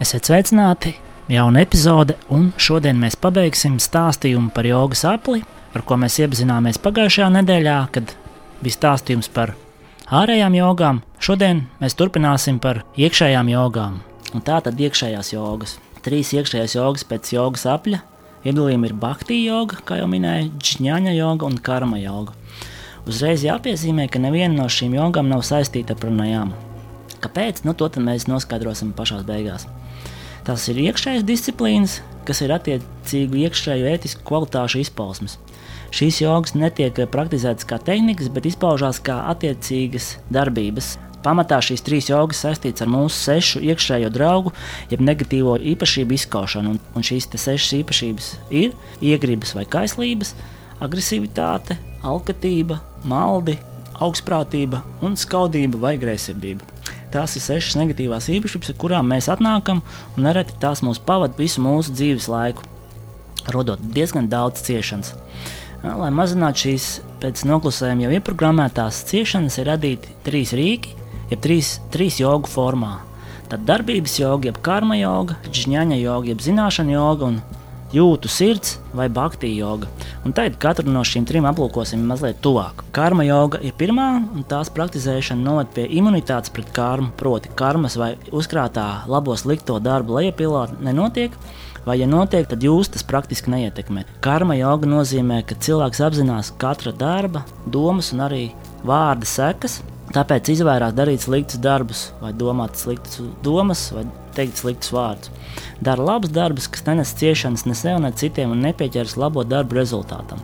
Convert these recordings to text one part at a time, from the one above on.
Esiet sveicināti! Jauna epizode, un šodien mēs pabeigsim stāstījumu par jogas apli, ar ko mēs iepazināmies pagājušajā nedēļā, kad bija stāstījums par ārējām jogām. Šodien mēs turpināsim par iekšējām jogām. Un tā tad iekšējās jogas. Trīs iekšējās jogas pēc jogas apļa. Iedalījumi ir Bhakti joga, kā jau minēju, Džņāņa joga un Karma joga. Uzreiz jāpiezīmē, ka neviena no šīm jogām nav saistīta ar pranajām. Kāpēc? Nu, to mēs noskaidrosim pašā beigās. Tas ir iekšējais disciplīnas, kas ir attiecīgu iekšējo ētisku kvalitāšu izpausmes. Šīs jogas netiek praktizētas kā tehnikas, bet izpaužās kā attiecīgas darbības. Pamatā šīs trīs jogas saistītas ar mūsu sešu iekšējo draugu, jeb negatīvo īpašību izskaušanu. Un, un šīs sešas īpašības ir iegribas vai kaislības, agresivitāte, alkatība, maldi, augstprātība un skaudība vai greizsirdība. Tās ir sešas negatīvās īpašības, ar kurām mēs atnākam, un nereti tās mūs pavada visu mūsu dzīves laiku, radot diezgan daudz ciešanas. Lai mazinātu šīs pēc noklusējuma jau ieprogrammētās ciešanas, ir radīti trīs rīki, jeb trīs, trīs jogu formā. Tad darbības joga, jeb karma joga, žņaņa joga, jeb zināšana joga un jūtu sirds vai bakti joga. Un tad katru no šīm trim aplūkosim mazliet tuvāk. Karma joga ir pirmā, un tās praktizēšana noved pie imunitātes pret karmu, proti, karmas vai uzkrātā labo slikto darbu lejupilā nenotiek. Vai, ja notiek, tad jūs tas praktiski neietekmē. Karma joga nozīmē, ka cilvēks apzinās katra darba, domas un arī vārda sekas, Tāpēc izvairās darīt sliktus darbus, vai domāt sliktas domas, vai teikt sliktus vārdus. Dara labus darbus, kas nenes ciešanas ne sev, ne citiem un nepieķeras labo darbu rezultātam.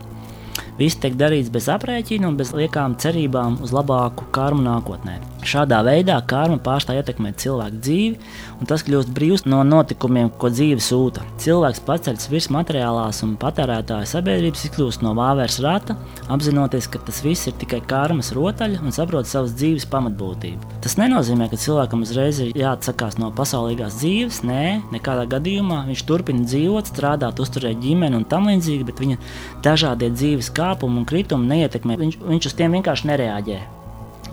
Viss tiek darīts bez aprēķina un bez liekām cerībām uz labāku karmu nākotnē. Šādā veidā karma pārstāj ietekmēt cilvēku dzīvi, un tas kļūst brīvs no notikumiem, ko dzīve sūta. Cilvēks paceļas virs materiālās un patērētāja sabiedrības, izkļūst no vāveres rata, apzinoties, ka tas viss ir tikai karmas rotaļa un saprot savas dzīves pamatbūtību. Tas nenozīmē, ka cilvēkam uzreiz ir jāatsakās no pasaulīgās dzīves. Nē, nekādā gadījumā viņš turpina dzīvot, strādāt, uzturēt ģimeni un tam līdzīgi, bet viņa dažādie dzīves kāpumi un kritumi neietekmē. Viņš, viņš uz tiem vienkārši nereaģē.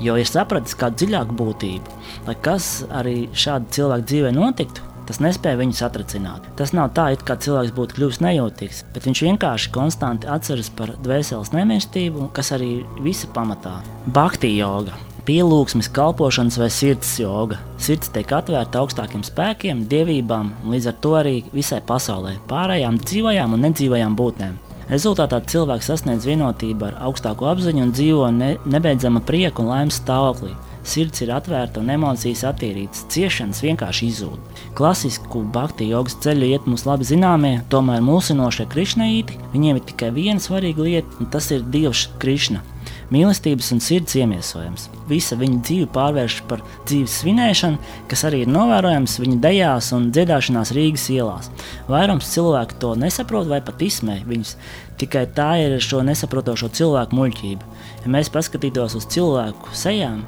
Jo ir sapratis kādu dziļāku būtību, lai kas arī šādi cilvēku dzīvē notiktu, tas nespēja viņu satricināt. Tas nav tā, it kā cilvēks būtu kļuvis nejūtīgs, bet viņš vienkārši konstanti atceras par dvēseles nemirstību, kas arī visa pamatā - Bhakti joga. Pielūgsmes, kalpošanas vai sirds joga. Sirds tiek atvērta augstākiem spēkiem, dievībām līdz ar to arī visai pasaulē, pārējām dzīvajām un nedzīvajām būtnēm. Rezultātā cilvēks sasniedz vienotību ar augstāko apziņu un dzīvo ne, nebeidzama prieka un laimes stāvoklī. Sirds ir atvērta un emocijas attīrītas, ciešanas vienkārši izzūd. Klasisku bakti jogas ceļu iet mums labi zināmie, tomēr mūsinošie krišnaīti, viņiem ir tikai viena svarīga lieta, un tas ir Dievs Krišna mīlestības un sirds iemiesojums. Visa viņa dzīve pārvēršas par dzīves svinēšanu, kas arī ir novērojams viņa dejās un dziedāšanās Rīgas ielās. Vairums cilvēku to nesaprot vai pat izsmē viņus. Tikai tā ir šo nesaprotošo cilvēku muļķība. Ja mēs paskatītos uz cilvēku sejām,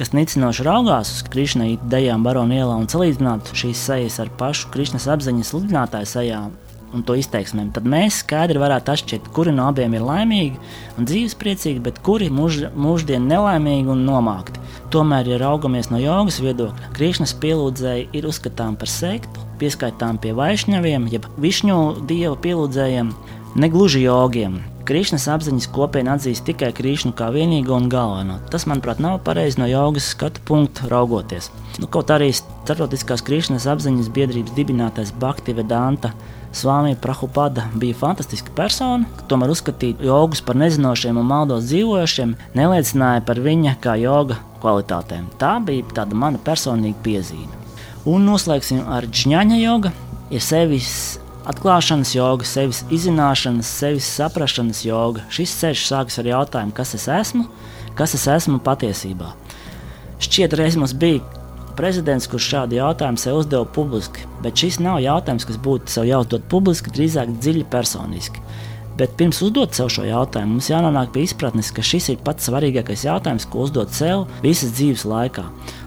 kas nicinoši raugās uz Krišna idejām Barona ielā un salīdzinātu šīs sejas ar pašu Krišnas apziņas sludinātāju sejām, un to izteiksmēm, tad mēs skaidri varētu atšķirt, kuri no abiem ir laimīgi un dzīvespriecīgi, bet kuri mūž, mūždien nelaimīgi un nomākti. Tomēr, ja raugamies no jogas viedokļa, Krišnas pielūdzēji ir uzskatām par sektu, pieskaitām pie vaišņaviem, jeb višņu dieva pielūdzējiem, negluži jogiem. Krišnas apziņas kopiena atzīst tikai Krišnu kā vienīgo un galveno. Tas, manuprāt, nav pareizi no jogas skatu punkta raugoties. Nu, kaut arī starptautiskās Krišnas apziņas biedrības dibinātais Bhakti Vedanta Svāmija Prahupada bija fantastiska persona, tomēr uzskatīt jogus par nezinošiem un maldos dzīvojošiem neliecināja par viņa kā joga kvalitātēm. Tā bija tāda mana personīga piezīme. Un noslēgsim ar džņaņa jogu. Ir sevis atklāšanas joga, sevis izzināšanas, sevis saprašanas joga. Šis ceļš sākas ar jautājumu, kas es esmu, kas es esmu patiesībā. Šķiet, reiz mums bija prezidents, kurš šādu jautājumu sev uzdeva publiski. Bet šis nav jautājums, kas būtu sev jāuzdod publiski, drīzāk dziļi personiski. Bet pirms uzdot sev šo jautājumu, mums jānonāk pie izpratnes, ka šis ir pats svarīgākais jautājums, ko uzdot sev visas dzīves laikā.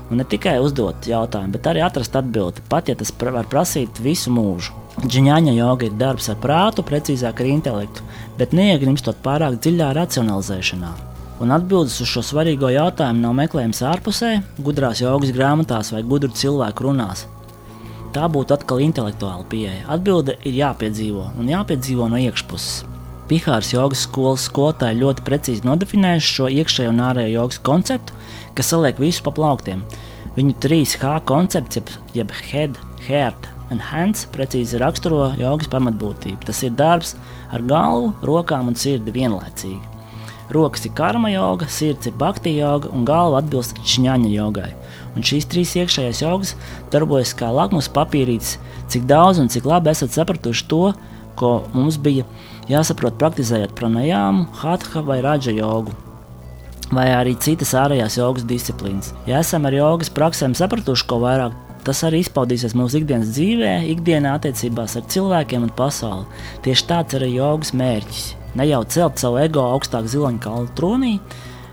Un ne tikai uzdot jautājumu, bet arī atrast atbildi, pat ja tas var prasīt visu mūžu. Džiņāņa joga ir darbs ar prātu, precīzāk ar intelektu, bet neiegrimstot pārāk dziļā racionalizēšanā. Un atbildes uz šo svarīgo jautājumu nav meklējams ārpusē, gudrās jogas grāmatās vai gudru cilvēku runās. Tā būtu atkal intelektuāla pieeja. Atbilde ir jāpiedzīvo un jāpiedzīvo no iekšpuses. Pihāras jogas skolas skolotāji ļoti precīzi nodefinējuši šo iekšējo un ārējo jogas konceptu, kas saliek visu pa plauktiem. Viņu 3H koncepts, jeb, jeb head, heart un hands, precīzi raksturo jogas pamatbūtību. Tas ir darbs ar galvu, rokām un sirdi vienlaicīgi. Rokas ir karma joga, sirds ir bhakti joga un galva atbilst šņaņa jogai. Un šīs trīs iekšējās jogas darbojas kā lakmus papīrītis, cik daudz un cik labi esat sapratuši to, ko mums bija jāsaprot praktizējot pranajāmu, hatha vai raģa jogu. Vai arī citas ārējās jogas disciplīnas. Ja esam ar jogas praksēm sapratuši ko vairāk, tas arī izpaudīsies mūsu ikdienas dzīvē, ikdienā attiecībās ar cilvēkiem un pasauli. Tieši tāds ir jogas mērķis Ne jau celt savu ego augstāk ziloņkalu tronī,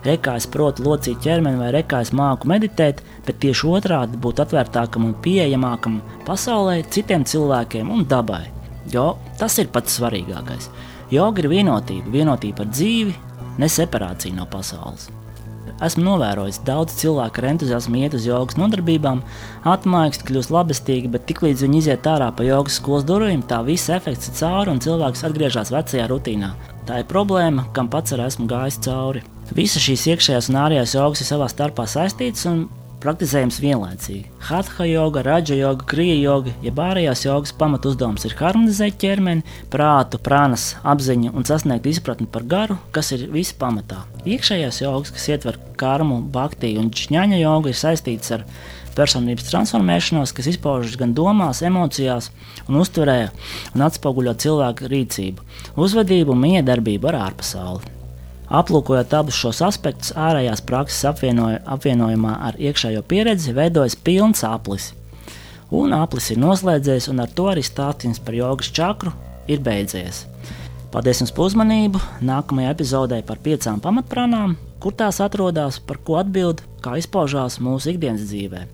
rekā es protu locīt ķermeni vai rekā es māku meditēt, bet tieši otrādi būt atvērtākam un pieejamākam pasaulē, citiem cilvēkiem un dabai. Jo tas ir pats svarīgākais. Joga ir vienotība, vienotība ar dzīvi, ne separācija no pasaules. Esmu novērojis, daudz cilvēku ar entuziasmu iet uz jogas nodarbībām, atmaigst, kļūst labestīgi, bet tiklīdz viņi iziet ārā pa jogas skolas durvīm, tā viss efekts ir cauri un cilvēks atgriežas vecajā rutīnā. Tā ir problēma, kam pats arī esmu gājis cauri. Visas šīs iekšējās un ārējās jogas ir savā starpā saistītas un praktizējams vienlaicīgi. Hatha joga, raģa joga, krija joga, jeb ārējās jogas pamat uzdevums ir harmonizēt ķermeni, prātu, prānas, apziņu un sasniegt izpratni par garu, kas ir visi pamatā. Iekšējās jogas, kas ietver karmu, bhakti un čņaņa jogu, ir saistītas ar personības transformēšanos, kas izpaužas gan domās, emocijās, un uztverē un atspoguļo cilvēku rīcību, uzvedību un miedarbību ar ārpasauli. Aplūkojot abus šos aspektus, ārējās prakses apvienoja, apvienojumā ar iekšējo pieredzi veidojas pilns aplis. Un aplis ir noslēdzies, un ar to arī stāstījums par jogas čakru ir beidzies. Paldies jums par uzmanību! Nākamajā epizodē par piecām pamatprānām, kur tās atrodas, par ko atbild, kā izpaužās mūsu ikdienas dzīvē.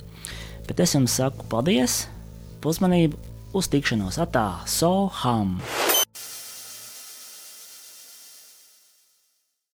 Bet es jums saku paldies, uzmanību, uz tikšanos, atā, so ham!